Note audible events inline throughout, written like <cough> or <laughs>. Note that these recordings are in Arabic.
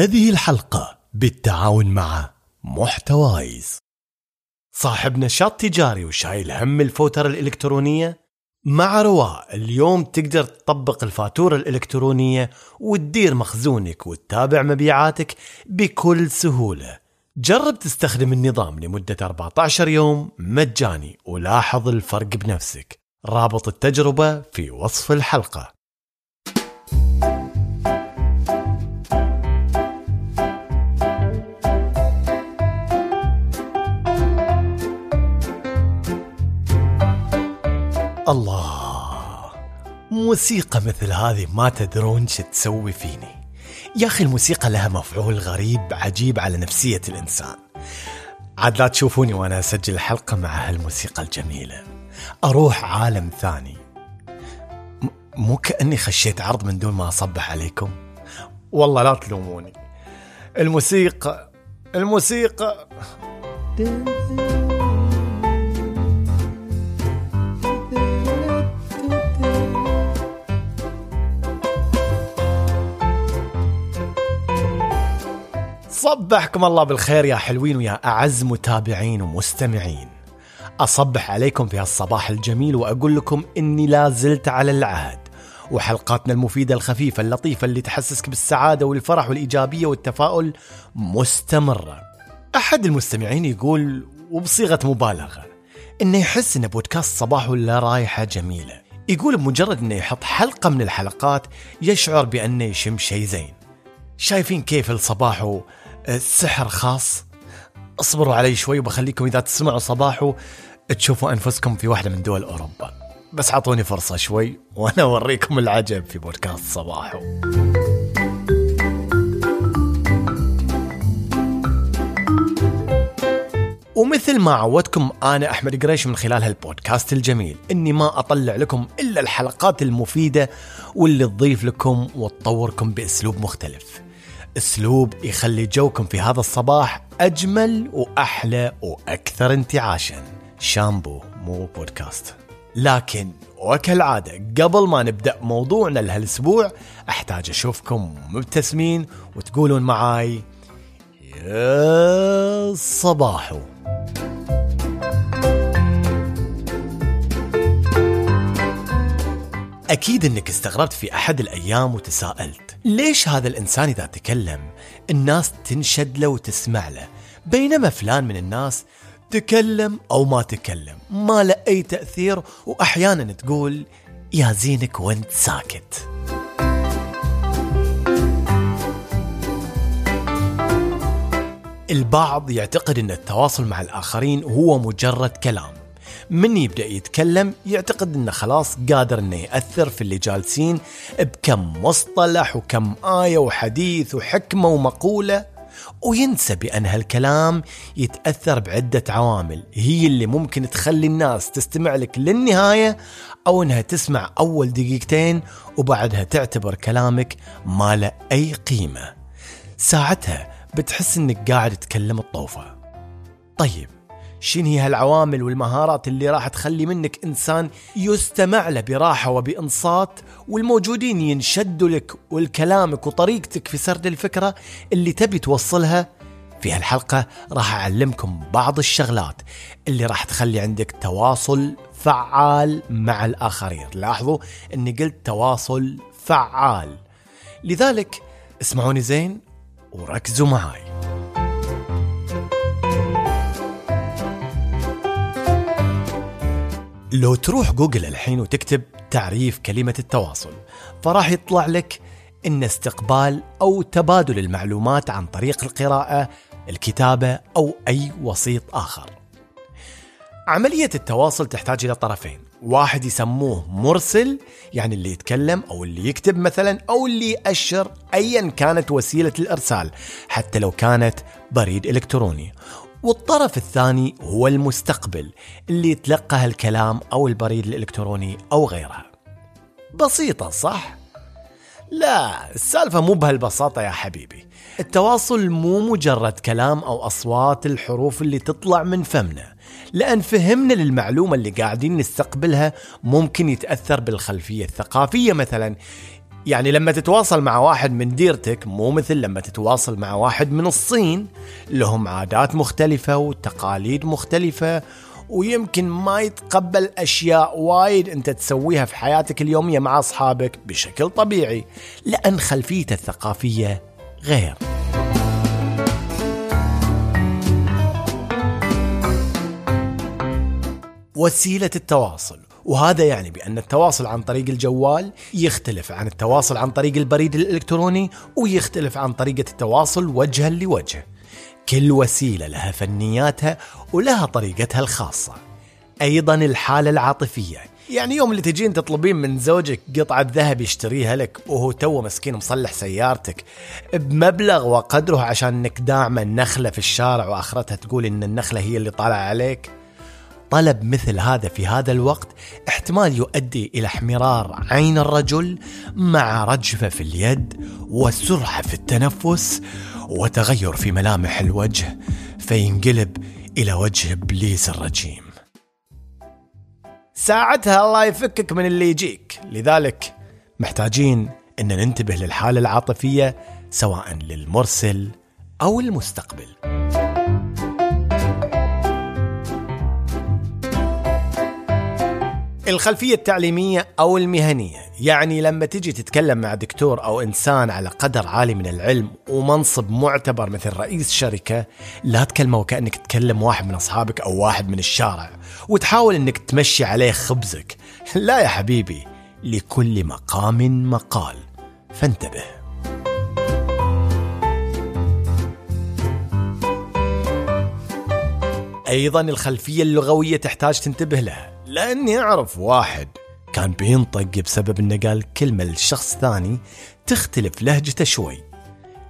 هذه الحلقة بالتعاون مع محتوايز. صاحب نشاط تجاري وشايل هم الفوترة الإلكترونية مع رواء اليوم تقدر تطبق الفاتورة الإلكترونية وتدير مخزونك وتتابع مبيعاتك بكل سهولة. جرب تستخدم النظام لمدة 14 يوم مجاني ولاحظ الفرق بنفسك. رابط التجربة في وصف الحلقة. الله موسيقى مثل هذه ما تدرون شو تسوي فيني. يا أخي الموسيقى لها مفعول غريب عجيب على نفسية الإنسان. عاد لا تشوفوني وأنا أسجل الحلقة مع هالموسيقى الجميلة. أروح عالم ثاني. مو كأني خشيت عرض من دون ما أصبح عليكم. والله لا تلوموني. الموسيقى الموسيقى. صبحكم الله بالخير يا حلوين ويا أعز متابعين ومستمعين. أصبح عليكم في هالصباح الجميل وأقول لكم إني لا زلت على العهد. وحلقاتنا المفيدة الخفيفة اللطيفة اللي تحسسك بالسعادة والفرح والإيجابية والتفاؤل مستمرة. أحد المستمعين يقول وبصيغة مبالغة إنه يحس إن بودكاست صباح ولا رايحة جميلة. يقول بمجرد إنه يحط حلقة من الحلقات يشعر بأنه يشم شيء زين. شايفين كيف الصباحو سحر خاص. اصبروا علي شوي وبخليكم إذا تسمعوا صباحو تشوفوا أنفسكم في واحدة من دول أوروبا. بس اعطوني فرصة شوي وأنا أوريكم العجب في بودكاست صباحو. ومثل ما عودتكم أنا أحمد قريش من خلال هالبودكاست الجميل. إني ما أطلع لكم إلا الحلقات المفيدة واللي تضيف لكم وتطوركم بأسلوب مختلف. أسلوب يخلي جوكم في هذا الصباح أجمل وأحلى وأكثر انتعاشا. شامبو مو بودكاست. لكن وكالعادة قبل ما نبدأ موضوعنا لهالأسبوع أحتاج أشوفكم مبتسمين وتقولون معاي يا صباحو أكيد أنك استغربت في أحد الأيام وتساءلت ليش هذا الإنسان إذا تكلم الناس تنشد له وتسمع له؟ بينما فلان من الناس تكلم أو ما تكلم ما له أي تأثير وأحيانا تقول يا زينك وانت ساكت. البعض يعتقد إن التواصل مع الآخرين هو مجرد كلام. من يبدأ يتكلم يعتقد إنه خلاص قادر إنه يأثر في اللي جالسين بكم مصطلح وكم آية وحديث وحكمة ومقولة وينسى بأن هالكلام يتأثر بعدة عوامل. هي اللي ممكن تخلي الناس تستمع لك للنهاية أو إنها تسمع أول دقيقتين وبعدها تعتبر كلامك ما له أي قيمة. ساعتها بتحس إنك قاعد تكلم الطوفة. طيب شين هي هالعوامل والمهارات اللي راح تخلي منك إنسان يستمع له براحة وبإنصات والموجودين ينشدوا لك والكلامك وطريقتك في سرد الفكرة اللي تبي توصلها؟ في هالحلقة راح أعلمكم بعض الشغلات اللي راح تخلي عندك تواصل فعال مع الآخرين. لاحظوا إني قلت تواصل فعال. لذلك اسمعوني زين وركزوا معاي. لو تروح جوجل الحين وتكتب تعريف كلمة التواصل فراح يطلع لك إن استقبال أو تبادل المعلومات عن طريق القراءة الكتابة أو أي وسيط آخر. عملية التواصل تحتاج إلى طرفين. واحد يسموه مرسل يعني اللي يتكلم أو اللي يكتب مثلا أو اللي يأشر أيا كانت وسيلة الإرسال حتى لو كانت بريد إلكتروني. والطرف الثاني هو المستقبل اللي يتلقى الكلام أو البريد الإلكتروني أو غيرها بسيطة صح؟ لا السالفة مو بهالبساطة يا حبيبي. التواصل مو مجرد كلام أو أصوات الحروف اللي تطلع من فمنا لأن فهمنا للمعلومة اللي قاعدين نستقبلها ممكن يتأثر بالخلفية الثقافية مثلا. يعني لما تتواصل مع واحد من ديرتك مو مثل لما تتواصل مع واحد من الصين. لهم عادات مختلفة وتقاليد مختلفة ويمكن ما يتقبل أشياء وايد أنت تسويها في حياتك اليومية مع أصحابك بشكل طبيعي لأن خلفيته الثقافية غير. وسيلة التواصل. وهذا يعني بأن التواصل عن طريق الجوال يختلف عن التواصل عن طريق البريد الإلكتروني ويختلف عن طريقة التواصل وجها لوجه. كل وسيلة لها فنياتها ولها طريقتها الخاصة. أيضا الحالة العاطفية. يعني يوم اللي تجين تطلبين من زوجك قطعة ذهب يشتريها لك وهو تو مسكين مصلح سيارتك بمبلغ وقدره عشان إنك داعمة النخلة في الشارع وآخرتها تقول إن النخلة هي اللي طالعة عليك. طلب مثل هذا في هذا الوقت احتمال يؤدي إلى احمرار عين الرجل مع رجفه في اليد وسرعه في التنفس وتغير في ملامح الوجه فينقلب إلى وجه إبليس الرجيم. ساعتها الله يفكك من اللي يجيك، لذلك محتاجين إن ننتبه للحالة العاطفية سواء للمرسل أو المستقبل. الخلفية التعليمية أو المهنية؟ يعني لما تجي تتكلم مع دكتور أو إنسان على قدر عالي من العلم ومنصب معتبر مثل رئيس شركة لا تكلمه وكأنك تكلم واحد من أصحابك أو واحد من الشارع وتحاول أنك تمشي عليه خبزك. لا يا حبيبي لكل مقام مقال. فانتبه. أيضا الخلفية اللغوية تحتاج تنتبه لها. لأني أعرف واحد كان بينطق بسبب إنه قال كلمة لشخص ثاني تختلف لهجته شوي.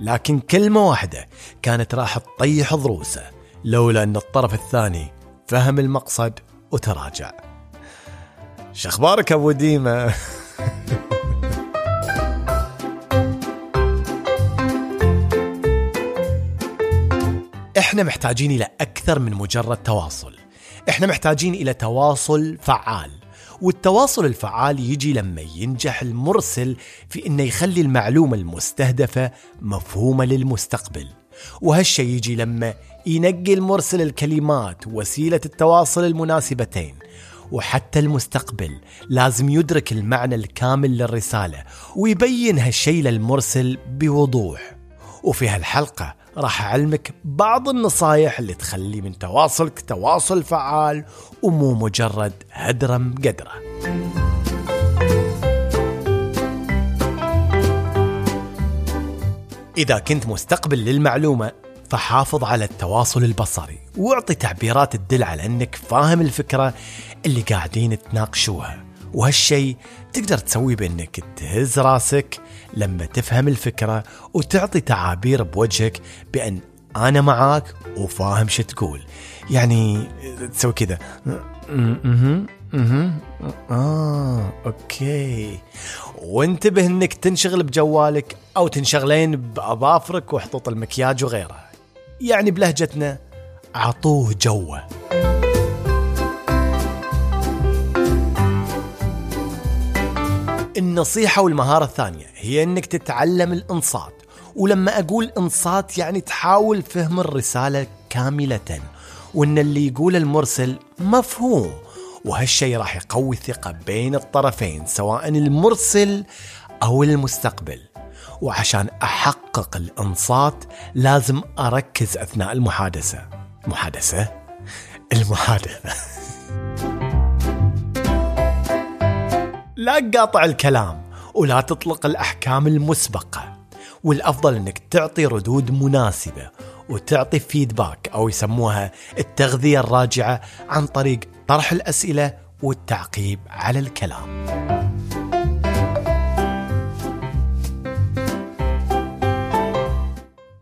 لكن كلمة واحدة كانت راح تطيح ضروسه لولا إن الطرف الثاني فهم المقصد وتراجع. شخبارك أبو ديمة <laughs> إحنا محتاجين إلى أكثر من مجرد تواصل. إحنا محتاجين إلى تواصل فعال. والتواصل الفعال يجي لما ينجح المرسل في إنه يخلي المعلومة المستهدفة مفهومة للمستقبل. وهالشي يجي لما ينقي المرسل الكلمات وسيلة التواصل المناسبتين. وحتى المستقبل لازم يدرك المعنى الكامل للرسالة ويبين هالشي للمرسل بوضوح. وفي هالحلقة راح أعلمك بعض النصايح اللي تخلي من تواصلك تواصل فعال ومو مجرد هدرم قدرة. إذا كنت مستقبل للمعلومة فحافظ على التواصل البصري واعطي تعبيرات تدل على أنك فاهم الفكرة اللي قاعدين تناقشوها. وهالشي تقدر تسويه بأنك تهز راسك لما تفهم الفكرة وتعطي تعابير بوجهك بأن أنا معاك وفاهم شو تقول. يعني تسوي كذا. آه أوكي. وانتبه أنك تنشغل بجوالك أو تنشغلين بأظافرك وحطوط المكياج وغيرها يعني بلهجتنا عطوه جوه. النصيحة والمهارة الثانية هي إنك تتعلم الإنصات. ولما أقول إنصات يعني تحاول فهم الرسالة كاملة وإن اللي يقول المرسل مفهوم وهالشيء راح يقوي الثقة بين الطرفين سواء المرسل أو المستقبل. وعشان أحقق الإنصات لازم أركز أثناء المحادثة. محادثة؟ المحادثة. <laughs> لا تقاطع الكلام ولا تطلق الأحكام المسبقة. والأفضل أنك تعطي ردود مناسبة وتعطي فيدباك أو يسموها التغذية الراجعة عن طريق طرح الأسئلة والتعقيب على الكلام.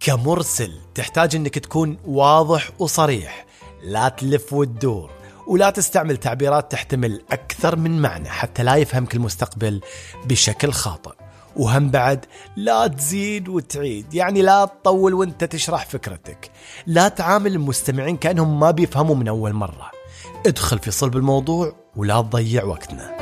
كمرسل تحتاج إنك تكون واضح وصريح لا تلف وتدور. ولا تستعمل تعبيرات تحتمل أكثر من معنى حتى لا يفهمك المستقبل بشكل خاطئ. وهم بعد لا تزيد وتعيد يعني لا تطول وانت تشرح فكرتك. لا تعامل المستمعين كأنهم ما بيفهموا من أول مرة. ادخل في صلب الموضوع ولا تضيع وقتنا.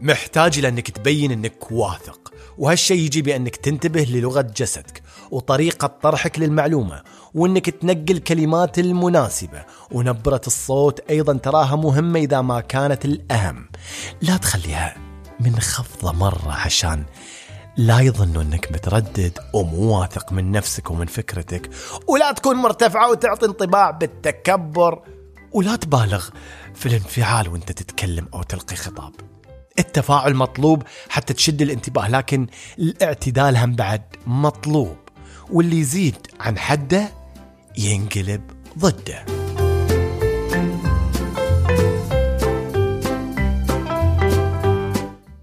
محتاج لأنك تبين أنك واثق. وهالشيء يجي بأنك تنتبه للغة جسدك وطريقة طرحك للمعلومة وأنك تنقل كلمات المناسبة ونبرة الصوت أيضا تراها مهمة إذا ما كانت الأهم. لا تخليها منخفضة مرة عشان لا يظنوا أنك متردد ومو واثق من نفسك ومن فكرتك. ولا تكون مرتفعة وتعطي انطباع بالتكبر. ولا تبالغ في الانفعال وأنت تتكلم أو تلقي خطاب. التفاعل مطلوب حتى تشد الانتباه لكن الاعتدال هم بعد مطلوب واللي يزيد عن حده ينقلب ضده.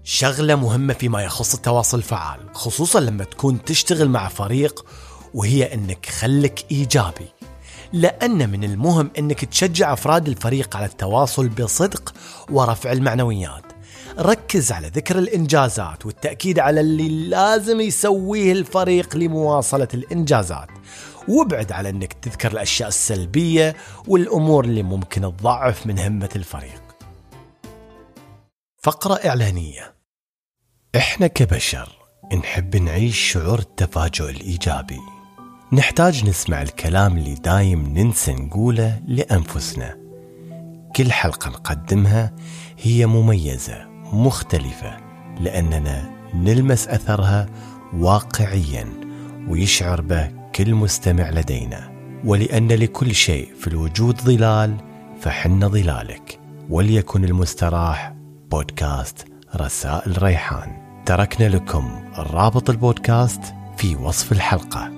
شغلة مهمة فيما يخص التواصل الفعال خصوصا لما تكون تشتغل مع فريق وهي إنك خلك إيجابي. لأن من المهم إنك تشجع أفراد الفريق على التواصل بصدق ورفع المعنويات. ركز على ذكر الإنجازات والتأكيد على اللي لازم يسويه الفريق لمواصلة الإنجازات. وابعد على إنك تذكر الأشياء السلبية والأمور اللي ممكن تضعف من همة الفريق. فقرة إعلانية. إحنا كبشر نحب نعيش شعور التفاجؤ الإيجابي. نحتاج نسمع الكلام اللي دايم ننسى نقوله لأنفسنا. كل حلقة نقدمها هي مميزة. مختلفة لأننا نلمس أثرها واقعيا ويشعر به كل مستمع لدينا. ولأن لكل شيء في الوجود ظلال فحن ظلالك. وليكن المستراح بودكاست رسائل ريحان. تركنا لكم رابط البودكاست في وصف الحلقة.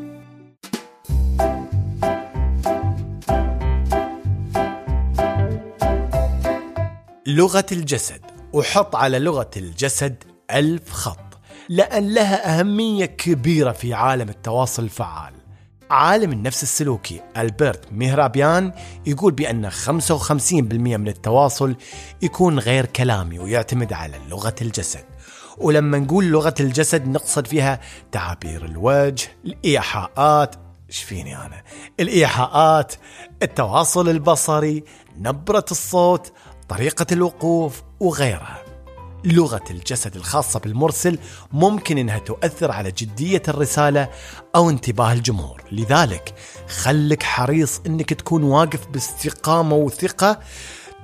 لغة الجسد. وحط على لغة الجسد ألف خط لأن لها أهمية كبيرة في عالم التواصل الفعال. عالم النفس السلوكي ألبرت مهرابيان يقول بأن 55% من التواصل يكون غير كلامي ويعتمد على لغة الجسد. ولما نقول لغة الجسد نقصد فيها تعابير الوجه الإيحاءات إيش فيني أنا؟ الإيحاءات التواصل البصري نبرة الصوت طريقة الوقوف وغيرها. لغة الجسد الخاصة بالمرسل ممكن إنها تؤثر على جدية الرسالة أو انتباه الجمهور، لذلك خلك حريص إنك تكون واقف باستقامة وثقة،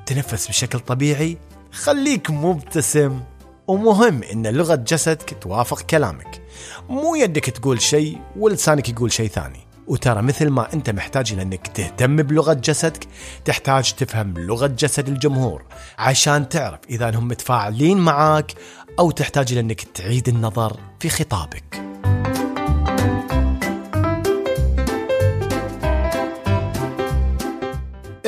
تنفس بشكل طبيعي، خليك مبتسم، ومهم إن لغة جسدك توافق كلامك. مو يدك تقول شيء ولسانك يقول شيء ثاني. وترى مثل ما أنت محتاج أنك تهتم بلغة جسدك تحتاج تفهم لغة جسد الجمهور عشان تعرف إذا هم متفاعلين معاك أو تحتاج أنك تعيد النظر في خطابك.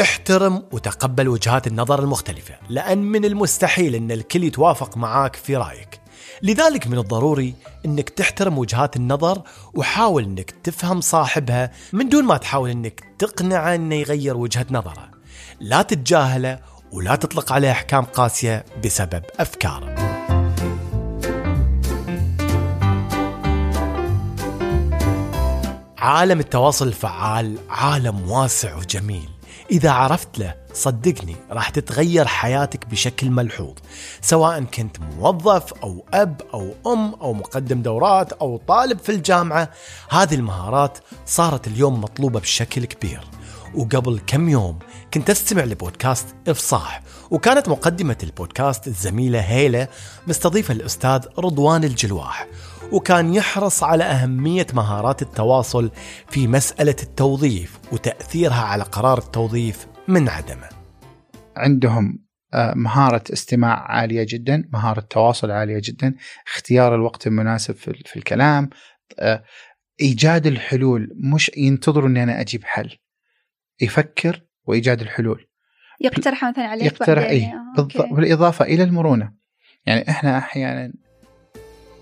احترم وتقبل وجهات النظر المختلفة لأن من المستحيل أن الكل يتوافق معاك في رأيك. لذلك من الضروري إنك تحترم وجهات النظر وحاول إنك تفهم صاحبها من دون ما تحاول إنك تقنعه إنه يغير وجهة نظره. لا تتجاهله ولا تطلق عليه أحكام قاسية بسبب أفكاره. عالم التواصل الفعال عالم واسع وجميل إذا عرفت له صدقني راح تتغير حياتك بشكل ملحوظ. سواء كنت موظف أو أب أو أم أو مقدم دورات أو طالب في الجامعة هذه المهارات صارت اليوم مطلوبة بشكل كبير. وقبل كم يوم كنت أستمع لبودكاست إفصاح وكانت مقدمة البودكاست الزميلة هيلة مستضيفة الأستاذ رضوان الجلواح. وكان يحرص على أهمية مهارات التواصل في مسألة التوظيف وتأثيرها على قرار التوظيف من عدمه. عندهم آه، مهارة استماع عالية جدا مهارة تواصل عالية جدا اختيار الوقت المناسب في الكلام آه، إيجاد الحلول. مش ينتظروا أني أنا أجيب حل. يفكر وإيجاد الحلول. يقترح مثلا عليك يقترح إيه بالإضافة إلى المرونة. يعني إحنا أحيانا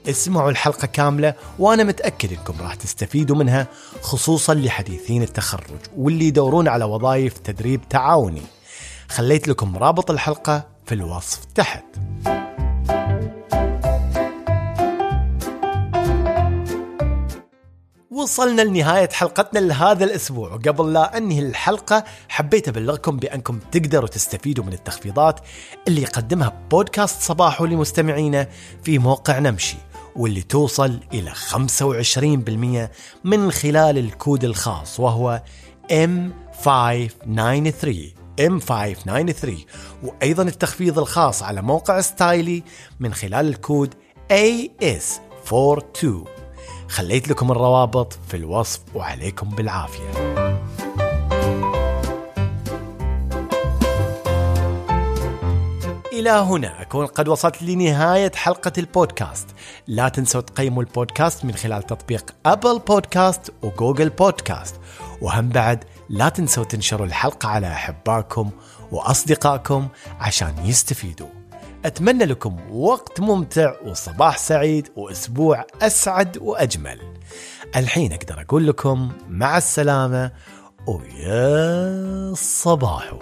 اسمعوا الحلقة كاملة وأنا متأكد أنكم راح تستفيدوا منها خصوصا لحديثين التخرج واللي يدورون على وظائف تدريب تعاوني. خليت لكم رابط الحلقة في الوصف تحت. وصلنا لنهاية حلقتنا لهذا الأسبوع. وقبل لا أنهي الحلقة حبيت أبلغكم بأنكم تقدروا تستفيدوا من التخفيضات اللي يقدمها بودكاست صباحو لمستمعينه في موقع نمشي. واللي توصل إلى 25% من خلال الكود الخاص وهو M593 M593 وأيضا التخفيض الخاص على موقع ستايلي من خلال الكود AS42 خليت لكم الروابط في الوصف وعليكم بالعافية. إلى هنا. أكون قد وصلت لنهاية حلقة البودكاست. لا تنسوا تقيموا البودكاست من خلال تطبيق أبل بودكاست وجوجل بودكاست. وهم بعد لا تنسوا تنشروا الحلقة على أحبائكم وأصدقائكم عشان يستفيدوا. أتمنى لكم وقت ممتع وصباح سعيد وأسبوع أسعد وأجمل. الحين أقدر أقول لكم مع السلامة ويا صباحو.